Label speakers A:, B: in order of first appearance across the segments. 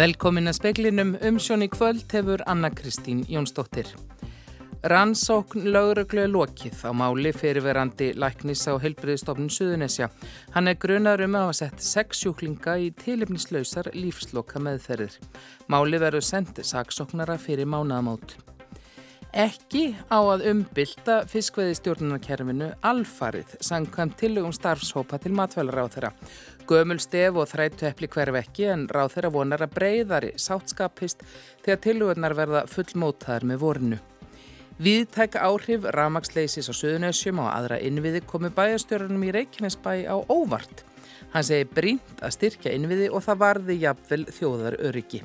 A: Velkomin að speklinum umsjón í kvöld hefur Anna Kristín Jónsdóttir. Rannsókn lögreglu er lokið á máli fyrirverandi læknis á heilbriðstofnun Suðunesja. Hann er grunar um að hafa sett sex sjúklinga í tilipnislausar lífsloka meðferðir. Máli verður sendt saksóknara fyrir mánaðamót. Ekki á að umbylta fiskveðistjórnunarkerfinu alfarið sangkvæmt tilugum starfshópa til matvælar á þeirra. Gömul stef og þrættu eppli hverf ekki en ráð þeirra vonar að breyðari sáttskapist þegar tilugunar verða fullmótaðar með vorinu. Viðtæk áhrif ramagsleisis á Suðunessjum og aðra innviði komi bæjastjórnum í Reykjanesbæ á óvart. Hann segi brínt að styrkja innviði og það varði jafnvel þjóðar öryggi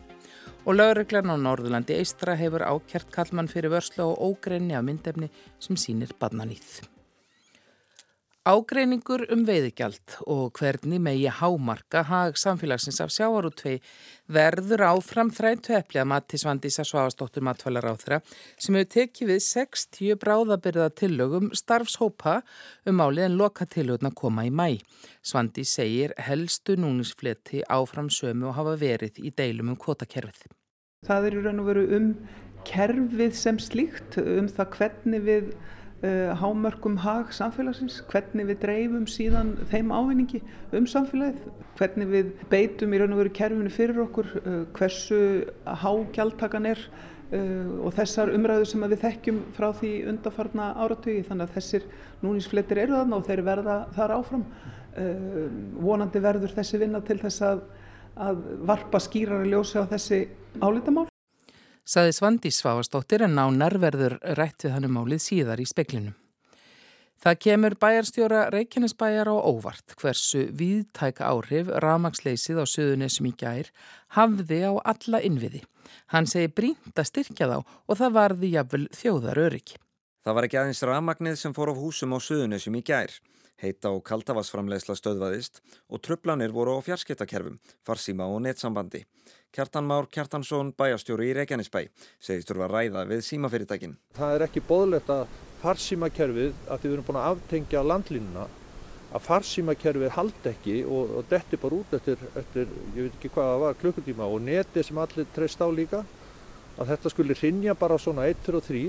A: og lauruglan á Norðurlandi Eistra hefur ákjart kallmann fyrir vörslu og ógreinni af myndefni sem sínir badnanýð. Ágreiningur um veiðigjald og hvernig megi hámarka hag samfélagsins af sjáarútvei verður áfram þrænt höfli að mati Svandísa Svavastóttur matfælar á þeirra sem hefur tekið við 60 bráðabyrða tillögum starfshópa um álið en loka tillöguna koma í mæ. Svandi segir helstu núningsfleti áfram sömu og hafa verið í deilum um kvotakerfið.
B: Það er í raun og veru um kerfið sem slíkt, um það hvernig við uh, hámörkum hag samfélagsins, hvernig við dreifum síðan þeim ávinningi um samfélagið, hvernig við beitum í raun og veru kerfinu fyrir okkur, uh, hversu hágjaldtakan er uh, og þessar umræðu sem við þekkjum frá því undarfarna áratögi, þannig að þessir núninsfletir eru þarna og þeir verða þar áfram. Vonandi verður þessi vinna til þess að að varpa skýrari ljósi á þessi álitamál.
A: Saði Svandi Svavastóttir en nánar verður rætt við hann um málið síðar í speklinum. Það kemur bæjarstjóra Reykjanesbæjar á óvart hversu viðtæk áhrif ramagsleysið á söðunisum í gær hafði á alla innviði. Hann segi brínt að styrkja þá og það varði jafnvel þjóðar öryggi.
C: Það var ekki aðeins ramagnið sem fór á húsum á söðunisum í gær. Heita og kaldavarsframlegsla stöðvaðist og tröflanir voru á fjarskiptakerfum, farsíma og netsambandi. Kjartan Már Kjartansson, bæjastjóri í Reykjanesbæ, segist þurfa að ræða við símafyrirtækin.
D: Það er ekki bóðlegt að farsímakerfið, að því við erum búin að aftengja landlínuna, að farsímakerfið haldi ekki og, og detti bara út eftir, eftir, ég veit ekki hvað það var, klukkutíma og neti sem allir treyst á líka, að þetta skulle rinja bara svona 1, 2 og 3,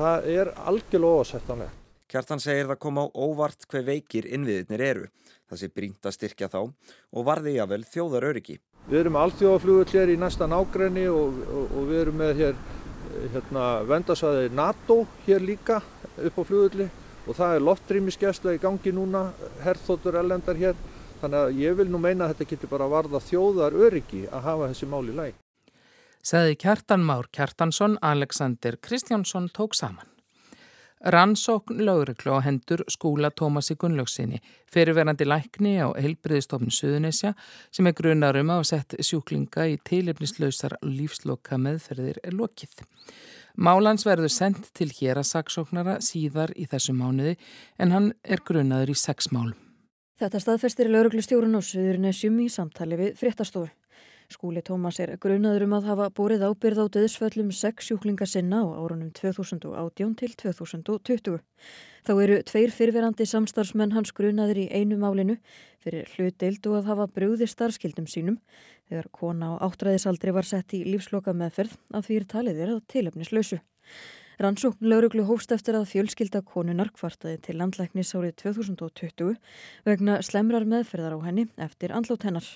D: það er algjörlega ósættanlegt.
C: Kjartan segir það koma á óvart hver veikir innviðirnir eru. Það sé brínt að styrkja þá og varði jável þjóðar öryggi.
D: Við erum alþjóðaflugull hér í næsta nágræni og, og, og við erum með hér hérna, vendasvæði NATO hér líka upp á flugulli og það er loftrýmisgesla í gangi núna, herþóttur ellendar hér. Þannig að ég vil nú meina að þetta getur bara varða þjóðar öryggi að hafa þessi mál í læg.
A: Saði Kjartan Már Kjartansson, Alexander Kristjánsson tók saman. Rannsókn lögreglu á hendur skúla Tómasi Gunnlaugsinni, fyrirverandi lækni á heilbriðistofn Suðunesja sem er grunar um að sett sjúklinga í teilefnislausar lífsloka meðferðir er lokið. Málans verður sendt til hér að saksóknara síðar í þessu mánuði en hann er grunaður í sex málum.
E: Þetta staðfestir lauruglustjórun á Suðurnesjum í samtali við fréttastofu. Skúli Tómas er grunaður um að hafa búrið ábyrð á döðsföllum sex sjúklinga sinna á árunum 2018 til 2020. Þá eru tveir fyrverandi samstarfsmenn hans grunaður í einu málinu fyrir hlutdeild og að hafa brúði starfskildum sínum þegar kona á áttræðisaldri var sett í lífsloka meðferð að því er talið er að tilöfnislausu. Rannsókn lauruglu hófst eftir að fjölskylda konunar kvartaði til landlæknis árið 2020 vegna slemrar meðferðar á henni eftir andlót hennar.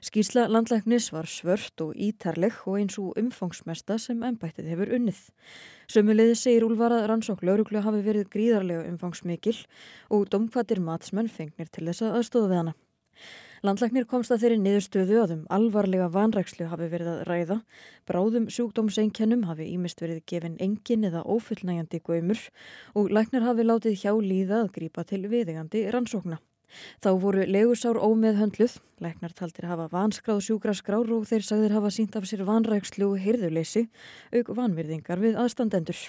E: Skýrsla landlæknis var svört og ítarleg og eins og umfangsmesta sem ennbættið hefur unnið. Sömuleiði segir Úlvar að rannsókn lauruglu hafi verið gríðarlega umfangsmikil og domkvatir matsmenn fengnir til þess að aðstóða við hana. Landlæknir komst að þeirri niðurstöðu að um alvarlega vanrækslu hafi verið að ræða. Bráðum sjúkdómseinkennum hafi ímist verið gefin engin eða ofullnægjandi göymur og læknir hafi látið hjá líða að grípa til viðegandi rannsókna. Þá voru legusár ómið höndluð, læknar taldir hafa vanskráð sjúkra skrár og þeir sagðir hafa sínt af sér vanrækslu og heyrðuleysi, auk vanvirðingar við aðstandendur.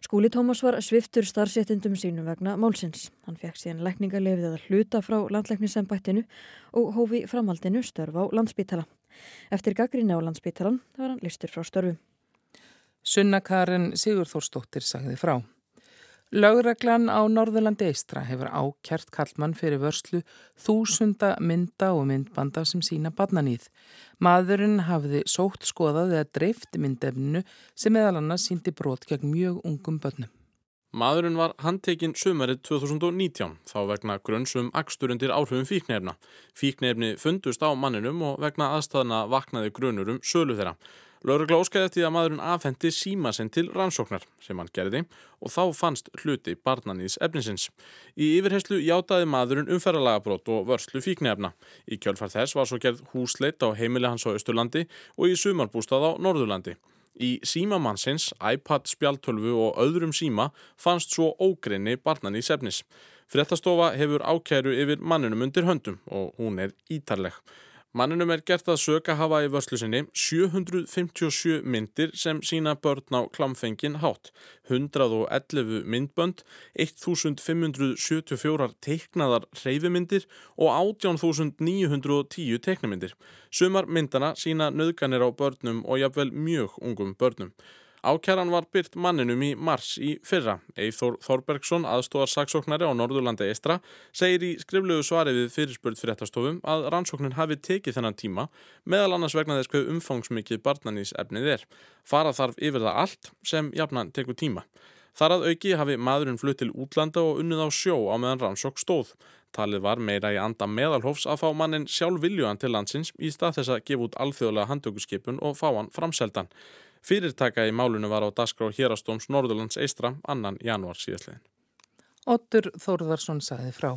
E: Skúli Tómas var sviftur starfséttindum sínum vegna málsins. Hann fekk síðan lækningarlefið að hluta frá landlæknisembættinu og hófi framhaldinu störf á landsbítala. Eftir gaggrinni á landsbítalan var hann listur frá störfu.
A: Sunna Karin Sigurþórsdóttir sagði frá. Lögreglan á Norðurlandi Eistra hefur ákjert kallmann fyrir vörslu þúsunda mynda og myndbanda sem sína badnanýð. Maðurinn hafði sótt skoðað eða dreift myndefninu sem meðal annars síndi brot gegn mjög ungum börnum.
F: Maðurinn var handtekinn sömarið 2019 þá vegna grunnsum akstur undir áhrifum fíknefna. Fíknefni fundust á manninum og vegna aðstæðana vaknaði grunur um sölu þeirra. Lörgla óskæði eftir að maðurinn afhendi síma sinn til rannsóknar sem hann gerði og þá fannst hluti barnanýðs efninsins. Í yfirherslu játaði maðurinn umferralagabrót og vörslu fíknefna. Í kjölfar þess var svo gerð húsleitt á heimili hans á Östurlandi og í sumarbústað á Norðurlandi. Í símamannsins, iPad, spjaltölfu og öðrum síma fannst svo ógreinni barnanýðs efnis. Frettastofa hefur ákæru yfir manninum undir höndum og hún er ítarleg. Manninum er gert að söka hafa í vörslu sinni 757 myndir sem sína börn á klamfengin hátt, 111 myndbönd, 1574 teiknaðar reyfimyndir og 18.910 teiknumyndir. Sumar myndana sína nöðganir á börnum og jafnvel mjög ungum börnum. Ákjæran var byrt manninum í mars í fyrra. Eithor Þorbergsson, aðstóðar saksóknari á Norðurlanda Eistra, segir í skriflegu svari við fyrirspurt fyrirtastofum að rannsóknin hafi tekið þennan tíma meðal annars vegna þess hvað umfangsmikið barnanís efnið er. Fara þarf yfir það allt sem jafnan tekur tíma. Þar að auki hafi maðurinn flutt til útlanda og unnið á sjó á meðan rannsók stóð. Talið var meira í anda meðalhófs að fá mannin sjálf viljuan til landsins í stað þess að gefa út alþjóðlega handtökuskipun og fá hann framseldan. Fyrirtaka í málunu var á Dasgrá Hérastóms Norðurlands Eistra annan januar síðastlegin.
A: Ottur Þórðarsson saði frá.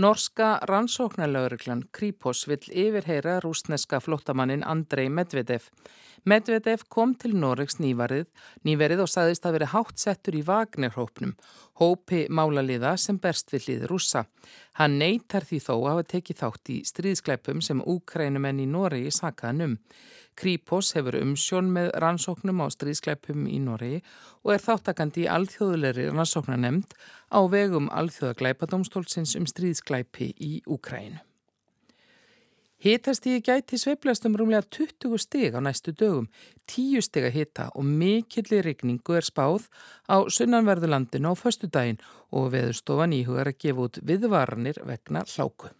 A: Norska rannsóknarlauriklan Kripos vill yfirheyra rúsneska flottamannin Andrei Medvedev. Medvedev kom til Noregs nývarið, nýverið og saðist að veri hátt settur í Vagnerhópnum, hópi málaliða sem berst við hlið rússa. Hann neytar því þó að hafa tekið þátt í stríðskleipum sem úkrænumenn í Noregi sakaðan um. Kripos hefur umsjón með rannsóknum á stríðskleipum í Noregi og er þáttakandi í alþjóðulegri rannsóknanemnd á vegum alþjóðagleipadómstólsins um stríðskleipi í Úkrænu. Hitastígi gæti sveiblast um rúmlega 20 stig á næstu dögum, 10 stig að hita og mikillir rigningu er spáð á sunnanverðulandinu á föstu daginn og veðurstofan íhugar að gefa út viðvaranir vegna hláku.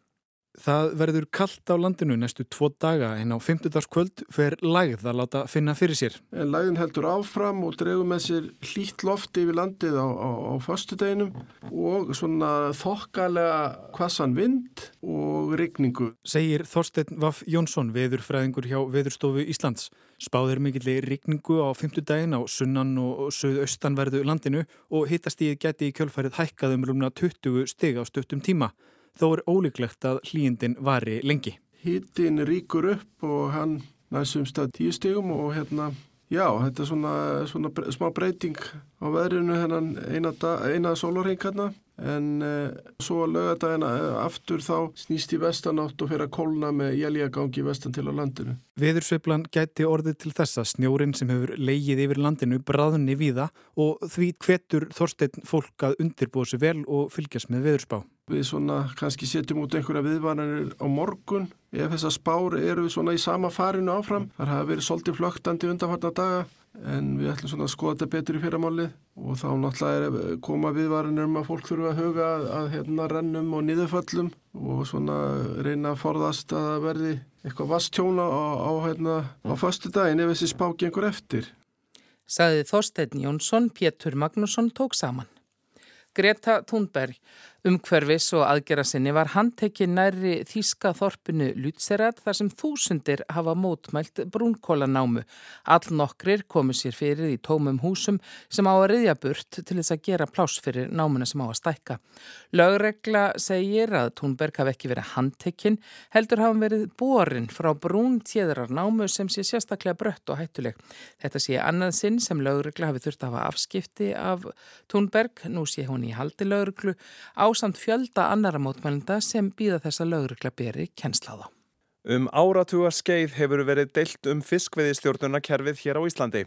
G: Það verður kallt á landinu næstu tvo daga en á 50. kvöld fer lægð að láta finna fyrir sér.
H: En lægðin heldur áfram og drefur með sér hlýtt lofti yfir landið á, á, á fastudeginum og svona þokkalega kvassan vind og rigningu.
G: Segir Þorstein Vaff Jónsson, veðurfræðingur hjá Veðurstofu Íslands. Spáðir mikillir rigningu á 50 daginn á sunnan og söðaustanverðu landinu og hitastíð geti í kjölfærið hækkað um rúmna 20 stig á stuttum tíma þó er ólíklegt að hlýjendin vari lengi.
H: Híttin ríkur upp og hann næsum stað tíu stegum og hérna, já, þetta er svona, svona smá breyting á veðrinu hennan eina, eina sólurring hérna en uh, svo að lögadagina uh, aftur þá snýst í vestanátt og fyrir að kolna með jæljagangi vestan til á landinu.
G: Veðursveiflan gæti orðið til þessa snjórin sem hefur leigið yfir landinu bráðunni víða og því hvetur Þorstein fólk að undirbúa sér vel og fylgjast með veðurspá.
H: Við svona kannski setjum út einhverja viðvaranir á morgun ef þessar spár eru við svona í sama farinu áfram. Það hafa verið svolítið flögtandi undanfarnar daga en við ætlum svona að skoða þetta betur í fyrramálið og þá náttúrulega er koma viðvaranir um að fólk þurfa að huga að, að hérna rennum og niðurföllum og svona reyna að forðast að verði eitthvað vastjóna á, á, hérna, á fastu daginn ef þessi spáki einhver eftir.
A: Saði Þorstein Jónsson, Pétur Magnússon tók saman. Greta Thunberg Umhverfis og aðgera sinni var handtekinn næri þýska þorpinu Lutzerat þar sem þúsundir hafa mótmælt brúnkólanámu. All nokkrir komu sér fyrir í tómum húsum sem á að riðja burt til þess að gera pláss fyrir námuna sem á að stækka. Lögregla segir að Thunberg hafi ekki verið handtekinn, heldur hafa verið borin frá brún tjeðrar námu sem sé sérstaklega brött og hættuleg. Þetta sé annað sinn sem lögregla hafi þurft að hafa afskipti af Thunberg, nú sé hún í haldi lögreglu á ásamt fjölda annara mótmælenda sem býða þessa lögregla beri kennsláða.
I: Um áratuga skeið hefur verið deilt um fiskveiðistjórnunarkerfið hér á Íslandi.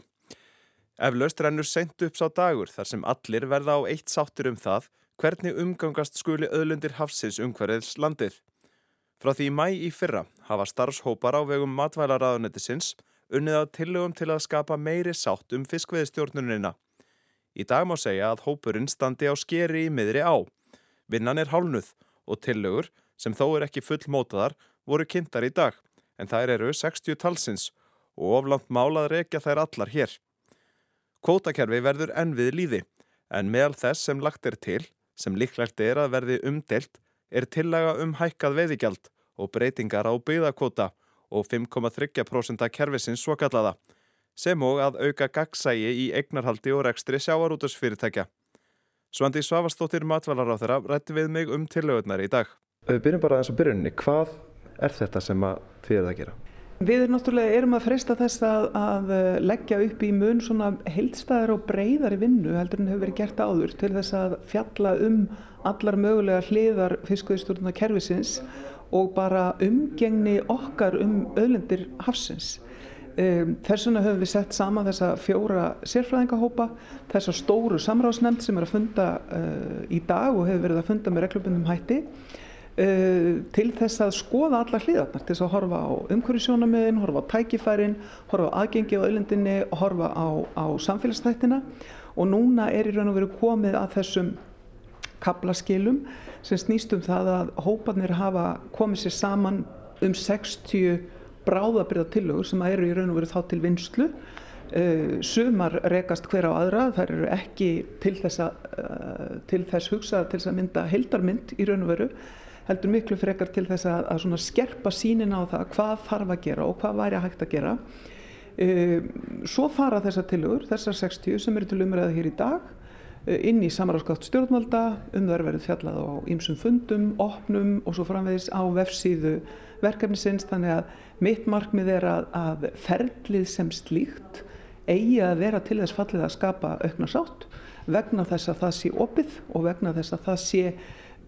I: Eflaust rennur sent upp sá dagur þar sem allir verða á eitt sáttur um það hvernig umgangast skuli öðlundir hafsins umhverfiðs landið. Frá því mæ í fyrra hafa starfshópar á vegum matvælaráðunetisins unnið á tillögum til að skapa meiri sátt um fiskveiðistjórnunina. Í dag má segja að hópurinn standi á skeri í miðri á. Vinnan er hálnuð og tillögur, sem þó er ekki full mótaðar, voru kynntar í dag, en þær eru 60 talsins og oflant málað reykja þær allar hér. Kvótakerfi verður enn við líði, en meðal þess sem lagt er til, sem líklegt er að verði umdelt, er tillaga um hækkað veiðigjald og breytingar á byggðakvóta og 5,3% kerfisins svokallaða, sem og að auka gagsægi í eignarhaldi og rekstri sjávarútusfyrirtækja. Svandi Svavastóttir þeirra rætti við mig um tillögurnar í dag.
J: Við byrjum bara aðeins á byrjunni. Hvað er þetta sem þið erum að gera?
B: Við erum náttúrulega erum að freysta þess að, að leggja upp í mun svona heildstæðar og breyðari vinnu heldur en hefur verið gert áður til þess að fjalla um allar mögulega hliðar fiskveðstjórnuna kervisins og bara umgengni okkar um öðlendir hafsins. Þess vegna höfum við sett saman þessa fjóra sérfræðingahópa, þessa stóru samráðsnefnd sem er að funda uh, í dag og hefur verið að funda með reglubundum hætti uh, til þess að skoða alla hliðarnar, til þess að horfa á umhverjusjónamiðin, horfa á tækifærin, horfa á aðgengi á öllendinni og horfa á, á samfélagsþættina. Og núna er í raun og veru komið að þessum kaplaskilum sem snýst um það að hópanir hafa komið sér saman um 60 bráðabriða tillögur sem eru í raun og veru þá til vinslu. Uh, sumar rekast hver á aðra, þær eru ekki til þess, að, uh, til þess hugsað til þess að mynda heldarmynd í raun og veru, heldur miklu frekar til þess að, að skerpa sínin á það hvað þarf að gera og hvað væri að hægt að gera. Uh, svo fara þessar tillögur, þessar 60 sem eru til umræða hér í dag, inn í samaráðskátt stjórnvalda, um þar verið fjallað á ýmsum fundum, opnum og svo framvegis á vefsíðu verkefnisins þannig að mitt markmið er að, að ferlið sem slíkt eigi að vera til þess fallið að skapa aukna sátt vegna þess að það sé opið og vegna þess að það sé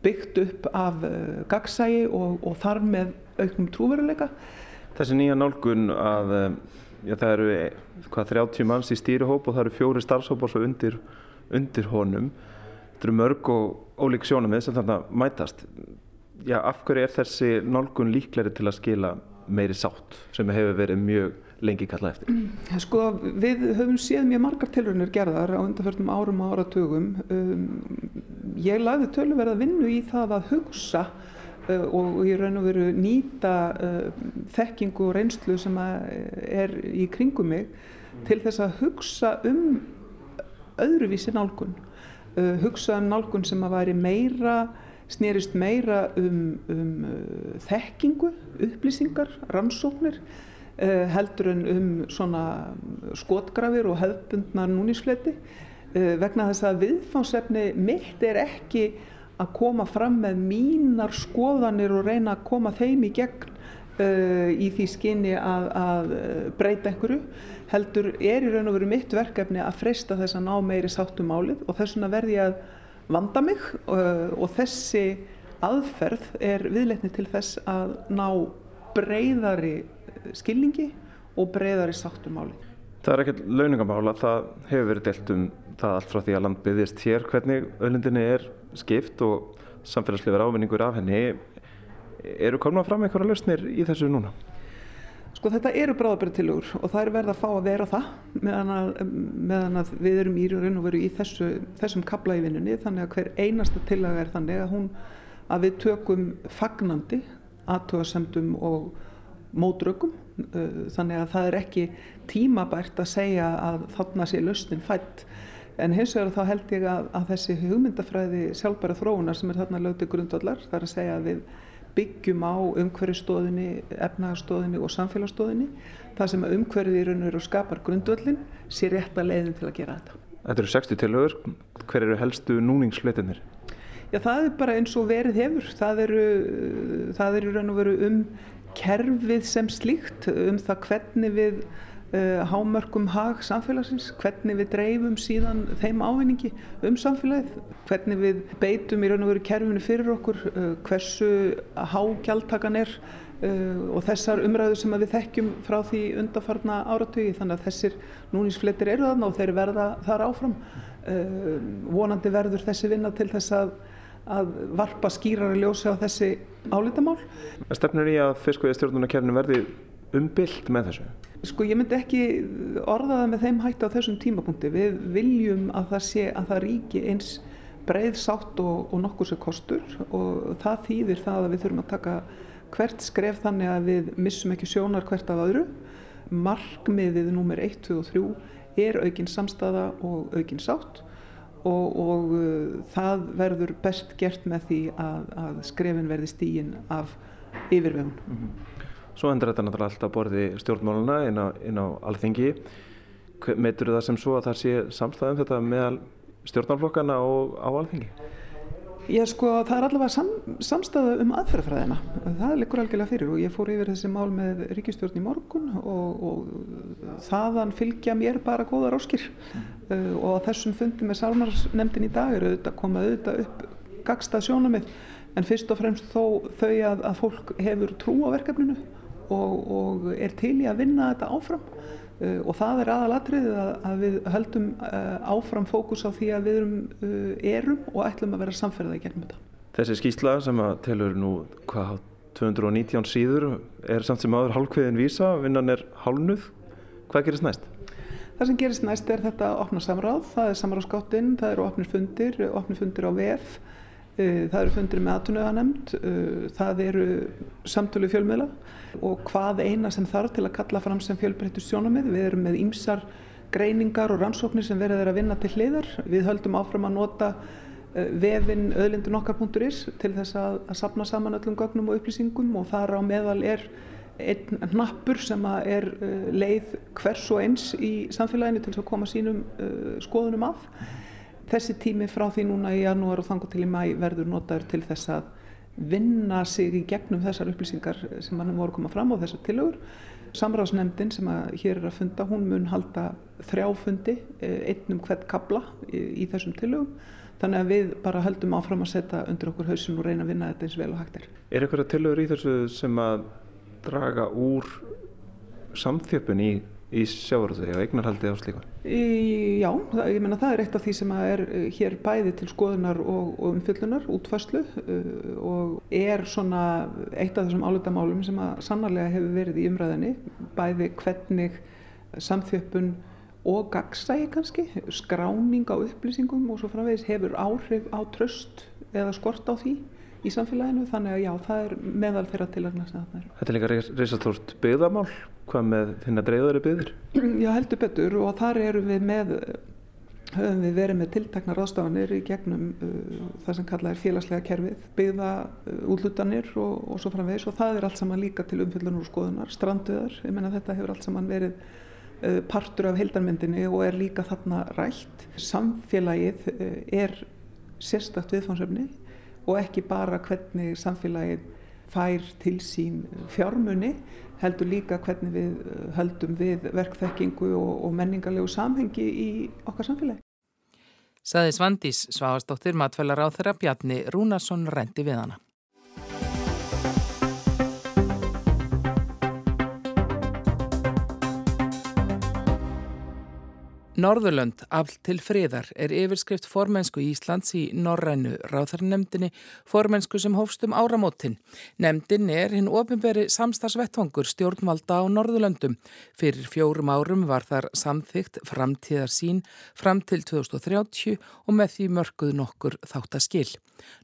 B: byggt upp af uh, gagsægi og, og þar með auknum trúveruleika.
J: Þessi nýja nálgun að já, það eru hvað, 30 manns í stýrihóp og það eru fjóri starfshópar svo undir undir honum. Þetta eru mörg og ólík sjónamið sem þarna mætast. Já, af hverju er þessi nálgun líkleri til að skila meiri sátt sem hefur verið mjög lengi kallað eftir?
B: Mm, sko, við höfum séð mjög margar tilröðnir gerðar á undanförnum árum og áratugum. Um, ég lagði töluverða vinnu í það að hugsa uh, og í raun og veru nýta uh, þekkingu og reynslu sem er í kringum mig til þess að hugsa um öðruvísi nálgun. Uh, hugsa um nálgun sem að væri meira, snýrist meira um, um uh, þekkingu, upplýsingar, rannsóknir, uh, heldur en um svona skotgrafir og hefðbundnar núnísfleti. Uh, vegna þess að viðfánsefni mitt er ekki að koma fram með mínar skoðanir og reyna að koma þeim í gegn uh, í því skinni að, að breyta einhverju heldur er í raun og veru mitt verkefni að freysta þess að ná meiri sáttum málið og þess vegna verði ég að vanda mig uh, og þessi aðferð er viðleitni til þess að ná breyðari skilningi og breyðari sáttum málið.
J: Það er ekkert launingamála, það hefur verið delt um það allt frá því að land byggðist hér hvernig öllindinni er skipt og samfélagslegar ávinningur af henni. Eru komnað fram einhverja lausnir í þessu núna?
B: Sko þetta eru bráðabæri og það er verið að fá að vera það meðan að, meðan að við erum í raun og veru í þessu, þessum kabla í vinnunni. Þannig að hver einasta tillaga er þannig að, hún, að við tökum fagnandi aðtöðasemdum og mótrökum. Þannig að það er ekki tímabært að segja að þarna sé lausnin fætt en hins vegar þá held ég að, að þessi hugmyndafræði sjálfbæra þróunar sem er þarna lögti grundvallar það er að segja að við byggjum á umhverfistóðinni, efnagastóðinni og samfélagstóðinni. Það sem umhverfið í raun og veru skapar grundvöldin sé rétt að leiðin til að gera þetta.
J: Þetta eru 60 tilhauður. Hver eru helstu núningsfletinir?
B: Já, það er bara eins og verið hefur. Það eru, það eru raun og veru um kerfið sem slíkt, um það hvernig við hámörkum hag samfélagsins, hvernig við dreifum síðan þeim ávinningi um samfélagið, hvernig við beitum í raun og veru kerfinu fyrir okkur, uh, hversu hágjaldtakan er uh, og þessar umræðu sem við þekkjum frá því undarfarna áratögi þannig að þessir núninsfletir eru þarna og þeir verða þar áfram. Vonandi verður þessi vinna til þess að að varpa skýrari ljósi á þessi álitamál.
J: Stefnir í að fiskveiðistjórnuna verði umbylt með þessu?
B: Sko ég myndi ekki orða það með þeim hætti á þessum tímapunkti. Við viljum að það sé að það ríki eins breið sátt og, og nokkur sem kostur og það þýðir það að við þurfum að taka hvert skref þannig að við missum ekki sjónar hvert af öðru. Markmiðið nummer 1, 2 og 3 er aukinn samstaða og aukinn sátt og, og uh, það verður best gert með því að, að skrefin verði stígin af yfirvegun. Mm -hmm.
J: Svo endur þetta náttúrulega alltaf borði stjórnmáluna inn á, inn á alþingi. Meitur það sem svo að það sé samstæðum þetta meðal stjórnmálflokkana á alþingi?
B: Já sko það er allavega sam, samstæða um aðferðfræðina. Það likur algjörlega fyrir og ég fór yfir þessi mál með ríkistjórn í morgun og, og þaðan fylgja mér bara góðar óskir mm. uh, og þessum fundi með sálnarsnemdin í dag eru auðvitað komað auðvitað upp gagstað sjónamið en fyrst og fremst þó þau að, að fólk hefur trú á verkefninu og, og er til í að vinna þetta áfram uh, og það er aðalatrið að, að við höldum uh, áfram fókus á því að við erum, uh, erum og ætlum að vera samferðað í gegnum þetta.
J: Þessi skýsla sem að telur nú hvað 219 síður er samt sem aður hálfkviðin vísa, vinnan er hálnuð. Hvað gerist næst?
B: Það sem gerist næst er þetta að opna samráð, það er samráðskáttinn, það eru opnir fundir, opnir fundir á VF það eru fundir með aðtunöðanemnd, eh, það eru samtölu fjölmiðla og hvað eina sem þarf til að kalla fram sem fjölbreyttu sjónamið. Við erum með ýmsar greiningar og rannsóknir sem verður að vinna til hliðar. Við höldum áfram að nota eh, vefin öðlindunokkar.is til þess að, að sapna saman öllum gögnum og upplýsingum og þar á meðal er einn hnappur sem er leið hvers og eins í samfélaginu til að koma sínum skoðunum af. Þessi tími frá því núna í janúar og þangu til í mæ verður notaður til þess að vinna sig í gegnum þessar upplýsingar sem mannum voru að koma fram á þessar tilögur. Samráðsnefndin sem hér er að funda, hún mun halda þrjáfundi, eh, einnum hvert kabla í, í þessum tilögum. Þannig að við bara höldum áfram að setja undir okkur hausin og reyna að vinna þetta eins vel og hægt er.
J: Er eitthvað tilögur í þessu sem að draga úr samþjöpun í í sjávarútvegi og eignarhaldi á slíku?
B: Já, það, ég menna það er eitt af því sem er eh, hér bæði til skoðunar og, og umfyllunar, útfæslu uh, og er svona eitt af þessum álutamálum sem að sannarlega hefur verið í umræðinni, bæði hvernig samþjöppun og gagsægi kannski, skráning á upplýsingum og svo framvegis hefur áhrif á tröst eða skort á því í samfélaginu þannig að já, það er meðal þeirra tilagna sem það er.
J: Þetta er líka reysastórt byggðamál, hvað með þinn að dreyðari byggðir?
B: Já, heldur betur og þar erum við með, höfum við verið með tiltakna ráðstafanir í gegnum uh, það sem kallað er félagslega kerfið, byggða uh, útlutanir og, og svo framvegis og það er allt saman líka til umfyllunar og skoðunar, stranduðar, ég menna þetta hefur allt saman verið uh, partur af heildarmyndinni og er líka þarna rætt. Samfélagið uh, er sérstakt viðfánsefni og ekki bara hvernig samfélagið fær til sín fjármunni heldur líka hvernig við uh, höldum við verkþekkingu og, og menningarlegu samhengi í okkar samfélagi.
A: Saði Svandís Svavastóttir matfælar á þeirra Bjarni Rúnarsson rendi við hana. Norðurlönd, allt til friðar, er yfirskrift formensku Íslands í Norrænu ráðarnemdini, formensku sem hófstum áramótin. Nemdin er hinn ofinberi samstagsvettvangur stjórnvalda á Norðurlöndum. Fyrir fjórum árum var þar samþygt framtíðar sín fram til 2030 og með því mörguð nokkur þáttaskil.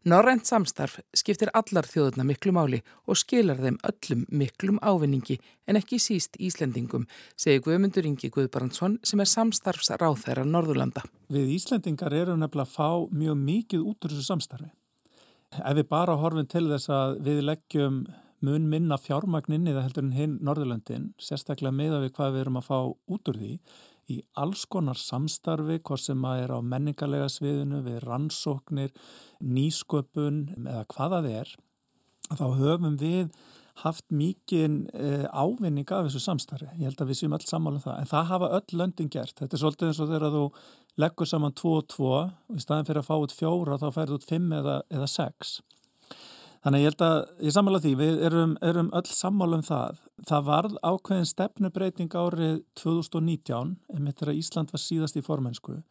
A: Norrænt samstarf skiptir allar þjóðuna miklu máli og skilar þeim öllum miklum ávinningi en ekki síst Íslendingum, segir Guðmundur Ingi Guðbrandsson sem er samstarfsráð þeirra Norðurlanda.
K: Við Íslendingar erum nefnilega að fá mjög mikið út úr þessu samstarfi. Ef við bara horfum til þess að við leggjum mun minna fjármagninni það heldur hinn Norðurlandin, sérstaklega meða við hvað við erum að fá út úr því, í alls konar samstarfi, hvort sem að er á menningarlega sviðinu, við rannsóknir, nýsköpun eða hvaða þið er, þá höfum við haft mikið eh, ávinning af þessu samstarfi. Ég held að við séum öll sammála um það. En það hafa öll löndin gert. Þetta er svolítið eins og þegar þú leggur saman 2 og 2 og í staðin fyrir að fá út fjóra þá færðu út 5 eða, eða 6. Þannig ég held að, ég sammála því, við erum, erum öll sammála um það. Það varð ákveðin stefnubreiting árið 2019, einmitt þegar Ísland var síðast í formensku,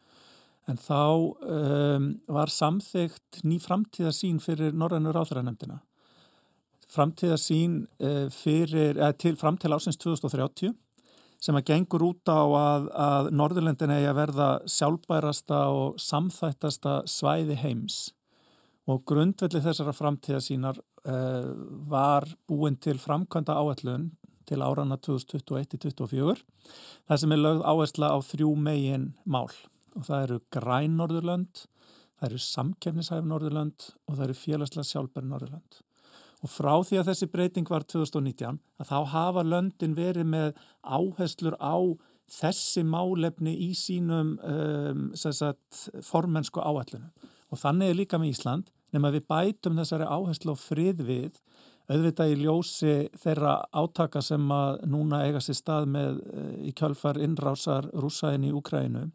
K: en þá um, var samþygt ný framtíðasín fyrir Norrænur áþræðanemdina. Framtíðasín uh, fyrir, eða til framtíð ásins 2030 sem að gengur út á að, að Norðurlöndin eigi að verða sjálfbærasta og samþættasta svæði heims og grundvelli þessara framtíðasínar uh, var búin til framkvæmda áallun til árana 2021-2024 þar sem er lögð áhersla á þrjú megin mál og það eru græn Norðurlönd, það eru samkefnishæf Norðurlönd og það eru félagslega sjálfbæri Norðurlönd. Og frá því að þessi breyting var 2019 að þá hafa löndin verið með áherslur á þessi málefni í sínum um, sagt, formensku áallunum. Og þannig er líka með Ísland nema við bætum þessari áherslu á frið við auðvitað í ljósi þeirra átaka sem að núna eiga sér stað með í kjálfar innrásar rúsaðin í Úkrænu.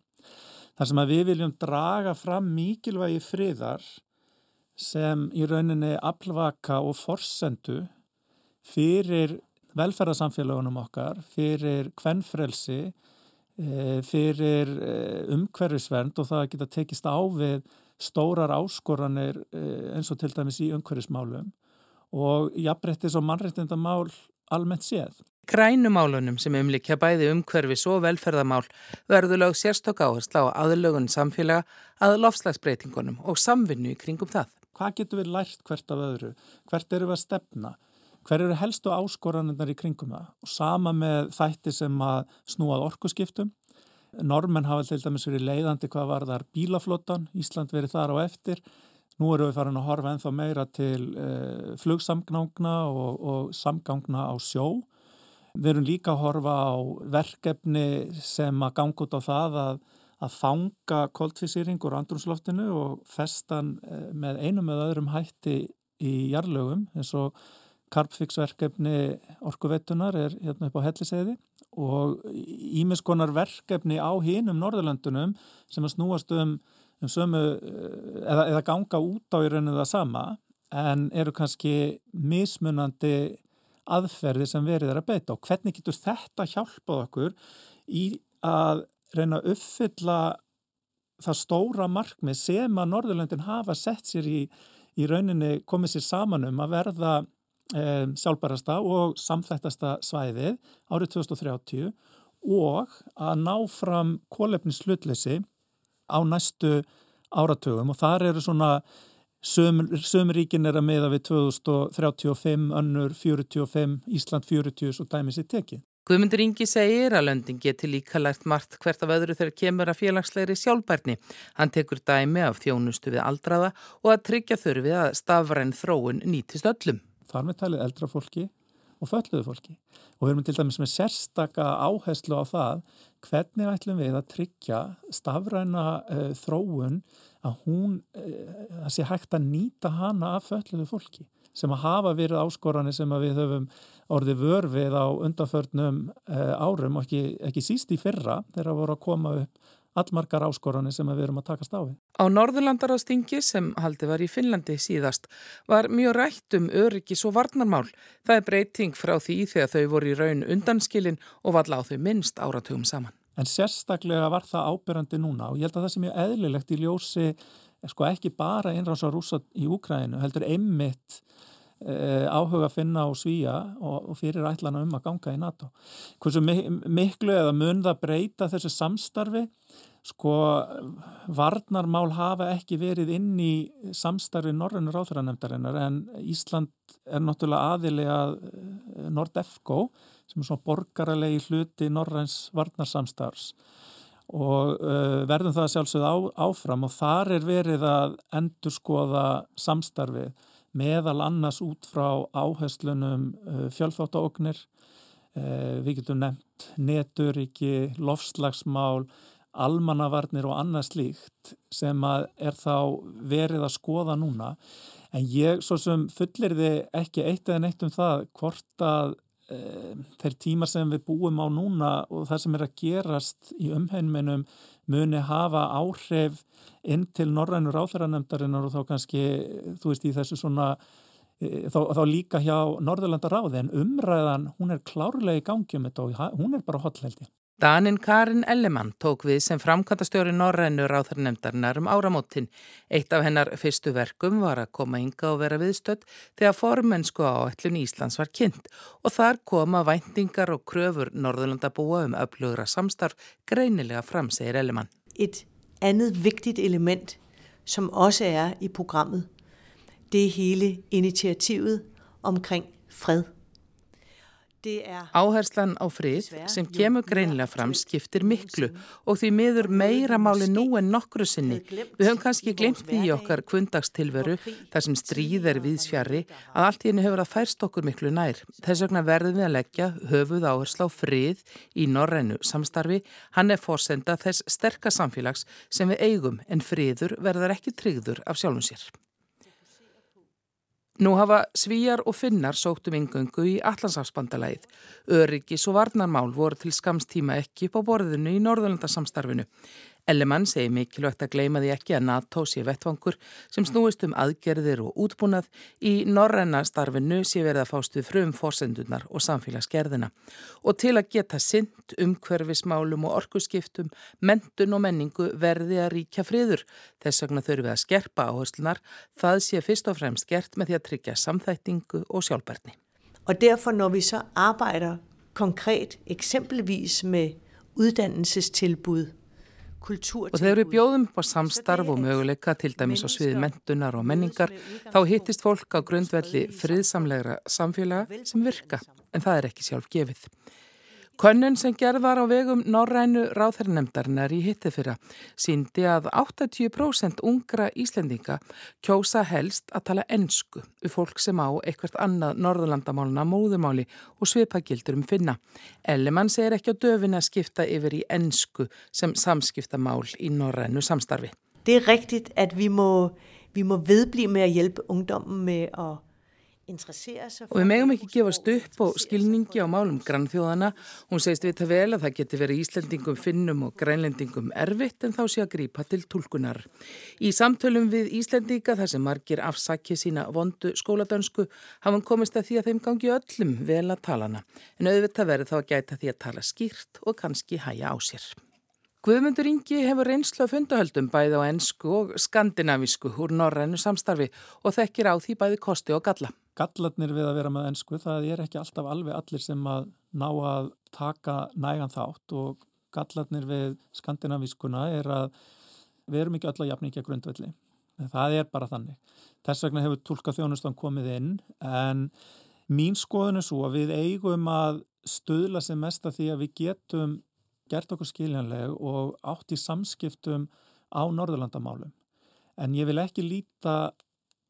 K: Þar sem að við viljum draga fram mikilvægi friðar sem í rauninni aflvaka og forsendu fyrir velferðarsamfélagunum okkar, fyrir kvennfrelsi, fyrir umhverfisvernd og það að geta tekist á við stórar áskoranir eins og til dæmis í umhverfismálum og jafnbrettis og mannrettindamál almennt séð.
A: Grænumálunum sem umlikja bæði umhverfis og velferðamál verður lög sérstokk áhersla á aðlögun samfélaga að lofslagsbreytingunum og samvinnu í kringum það.
K: Hvað getur við lært hvert af öðru? Hvert eru við að stefna? Hver eru helstu áskoranirnar í kringum það? Og sama með þætti sem að snúað orkuskiptum. Normen hafa til dæmis verið leiðandi hvað var þar bílaflottan, Ísland verið þar á eftir. Nú eru við farin að horfa ennþá meira til uh, flugsamgangna og, og samgangna á sjó. Við erum líka að horfa á verkefni sem að ganga út á það að, að fanga koldfísýring úr andrumsloftinu og festan með einum eða öðrum hætti í jarlögum eins og karpfíksverkefni orkuvettunar er hérna upp á helliseiði og ímiskonar verkefni á hínum Norðurlandunum sem að snúast um, um sömu eða, eða ganga út á í rauninu það sama en eru kannski mismunandi aðferði sem verið er að beita. Og hvernig getur þetta hjálpað okkur í að reyna að uppfylla það stóra markmið sem að Norðurlöndin hafa sett sér í, í rauninni komið sér saman um að verða e, sjálfbærasta og samþættasta svæðið árið 2030 og að ná fram kólefnis hlutleysi á næstu áratugum og þar eru svona Sum ríkin er að meða við 2035, önnur 45, Ísland 40 og dæmis í teki.
A: Guðmundur Ingi segir að löndin geti líka lært margt hvert af öðru þegar kemur að félagslegri sjálfbærni. Hann tekur dæmi af þjónustu við aldraða og að tryggja þurfi að stafræn þróun nýtist öllum.
K: Þar með talið eldra fólki og fölluðu fólki. Og við erum til dæmis með sérstaka áherslu á það hvernig ætlum við að tryggja stafræna uh, þróun að hún, uh, að sé hægt að nýta hana af fölluðu fólki sem að hafa verið áskoranir sem við höfum orðið vörfið á undanförnum uh, árum og ekki, ekki síst í fyrra þegar að voru að koma upp allmargar áskoranir sem við erum að takast á við.
A: Á Norðurlandarástingi sem haldi var í Finnlandi síðast var mjög rætt um öryggis og varnarmál. Það er breyting frá því þegar þau voru í raun undanskilin og valla á þau minnst áratugum saman.
K: En sérstaklega var það ábyrrandi núna og ég held að það sem er eðlilegt í ljósi sko ekki bara innráðs á rúsa í Úkrænu heldur einmitt Uh, áhuga að finna á svíja og, og fyrir ætlana um að ganga í NATO. Hversu miklu eða mun það breyta þessu samstarfi? Sko varnarmál hafa ekki verið inn í samstarfi Norrönnur áþræðanemdarinnar en Ísland er náttúrulega aðilega eh, Nordefco sem er svona borgaralegi hluti Norræns varnarsamstars og uh, verðum það sjálfsögð á, áfram og þar er verið að endur skoða samstarfið meðal annars út frá áherslunum uh, fjölþáttaóknir, uh, við getum nefnt neturiki, lofslagsmál, almannavarnir og annað slíkt sem er þá verið að skoða núna. En ég svo sem fullir þið ekki eitt eða neitt um það hvort að þeir tímar sem við búum á núna og það sem er að gerast í umheiminum muni hafa áhrif inn til norrænur áþæranemdarinnar og þá kannski, þú veist, í þessu svona e, þá, þá líka hjá Norðurlanda ráði en umræðan, hún er klárlega í gangi um þetta og hún er bara hotlheldi.
A: Danin Karin Ellemann tók við sem framkvæmtastjóri Norrænu ráþarnemdarinnar um áramótin. Eitt af hennar fyrstu verkum var að koma ynga og vera viðstödd þegar formensku áætlun Íslands var kynnt og þar koma væntingar og kröfur Norðurlandabúa um öflugra samstarf greinilega fram, segir Ellemann.
L: Et andet vigtigt element som også er i programmet, det er hele initiativet omkring fred.
A: Áherslan á frið sem kemur greinlega fram skiptir miklu og því miður meira máli nú en nokkru sinni. Við höfum kannski glemt því í okkar kvöndagstilveru þar sem stríð er viðsfjari að allt henni hefur að færst okkur miklu nær. Þess vegna verðum við að leggja höfuð áhersla á frið í norrænu samstarfi. Hann er fórsenda þess sterkast samfélags sem við eigum en friður verður ekki tryggður af sjálfum sér. Nú hafa svíjar og finnar sóttum yngöngu í Allandsafsbandalæð. Öryggis og varnarmál voru til skamstíma ekki upp á borðinu í Norðurlandarsamstarfinu. Ellemann segir mikilvægt að gleima því ekki að NATO sé vettvangur sem snúist um aðgerðir og útbúnað í norræna starfinu sé verið að fástu frum fórsendunar og samfélagsgerðina og til að geta synd um hverfismálum og orkuskiptum, mentun og menningu verði að ríkja friður. Þess vegna þurfum við að skerpa áherslunar, það sé fyrst og fremst gert með því að tryggja samþættingu og sjálfbærni.
L: Og derfor når vi så arbejder konkret eksempelvis med uddannelsestilbud
A: Og þegar við bjóðum upp á samstarf og möguleika til dæmis á sviði mentunar og menningar þá hittist fólk á grundvelli friðsamlegra samfélaga sem virka. en það er ekki sjálf gefið. Könnun sem gerð var á vegum Norrænu ráþærnemdarinnar í hitti fyrra síndi að 80% ungra Íslendinga kjósa helst að tala ennsku við fólk sem á eitthvert annað norðurlandamáluna móðumáli og svipagildur um finna. Ellemann segir ekki á döfin að skipta yfir í ennsku sem samskiptamál í Norrænu samstarfi.
L: Det er riktigt at vi må, vi må vedblive með að hjálpa ungdommen með að
A: Og við megum ekki gefast upp og skilningi á málum grannþjóðana. Hún segist við það vel að það geti verið Íslandingum, Finnum og Grænlendingum erfitt en þá sé að grípa til tólkunar. Í samtölum við Íslandinga þar sem margir afsakki sína vondu skóladönsku hafum komist að því að þeim gangi öllum vel að talana. En auðvitað verið þá að gæta því að tala skýrt og kannski hæja á sér. Guðmundur Ingi hefur reynslu af fundahöldum bæði á ennsku og skandinavísku úr norrænu samstarfi og þekkir á því bæði kosti og galla.
K: Gallarnir við að vera með ennsku, það er ekki alltaf alveg allir sem að ná að taka nægan þátt og gallarnir við skandinavískuna er að við erum ekki öll að jafna ekki að grundvelli. Það er bara þannig. Þess vegna hefur tólka þjónustan komið inn en mín skoðun er svo að við eigum að stöðla sem mest að því að við getum gert okkur skiljanleg og átt í samskiptum á Norðurlandamálum. En ég vil ekki líta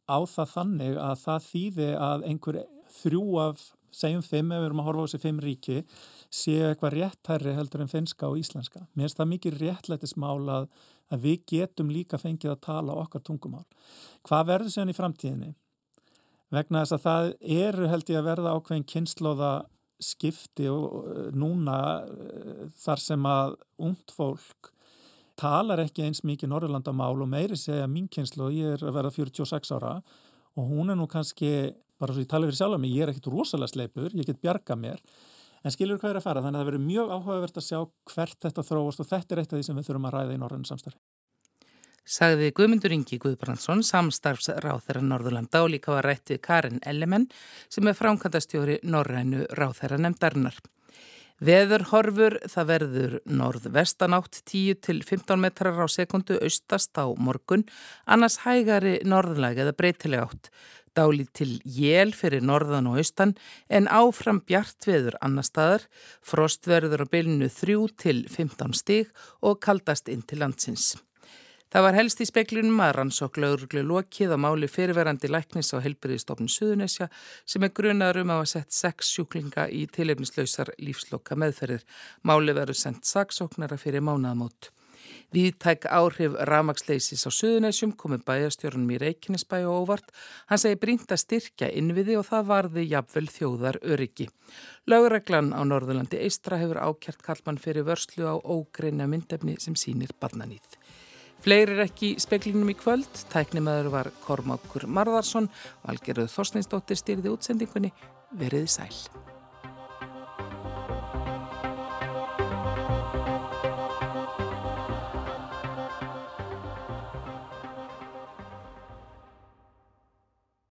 K: á það þannig að það þýði að einhver þrjú af, segjum fimm, ef við erum að horfa á þessi fimm ríki, séu eitthvað réttherri heldur en finska og íslenska. Mér finnst það mikið réttlætismál að, að við getum líka fengið að tala okkar tungumál. Hvað verður séðan í framtíðinni? Vegna þess að það eru held ég að verða ákveðin kynnslóða skipti og eh, núna eh, þar sem að ungt fólk talar ekki eins mikið Norrlandamál og meiri segja mín kynslu og ég er að vera 46 ára og hún er nú kannski, bara svo ég tala fyrir sjálf mig, ég er ekkit rosalega sleipur, ég get bjarga mér en skilur hvað er að fara, þannig að það verður mjög áhugavert að sjá hvert þetta þróast og þetta er eitt af því sem við þurfum að ræða í Norrlandu samstarfi
A: sagði Guðmundur Ingi Guðbrandsson, samstarfsráð þeirra Norðurlanda og líka var rætt við Karin Ellemenn sem er framkvæmdastjóri Norrænu ráð þeirra nefndarinnar. Veðurhorfur það verður norð-vestanátt 10-15 metrar á sekundu austast á morgun, annars hægari norðlæg eða breytileg átt. Dáli til jél fyrir norðan og austan en áfram bjart veður annar staðar, frostverður á bylnu 3-15 stig og kaldast inn til landsins. Það var helst í speklinum að rannsók lauruglu lokið á máli fyrirverandi læknis á helbriðistofnun Suðunesja sem er grunaður um að hafa sett sex sjúklinga í tilefnislausar lífsloka meðferðir. Máli verður sendt saksóknara fyrir mánaðamót. Viðtæk áhrif ramagsleysis á Suðunesjum komið bæjastjórnum í Reykjanesbæ og óvart. Hann segi brínt að styrkja innviði og það varði jafnvel þjóðar öryggi. Laugreglan á Norðurlandi Eistra hefur ákjart kallmann fyrir vörslu á ógreina myndefni sem sínir barnanýð. Fleirir ekki speklinum í kvöld, tæknimaður var Kormákur Marðarsson, Valgeröð Þorsteinsdóttir styrði útsendingunni, veriði sæl.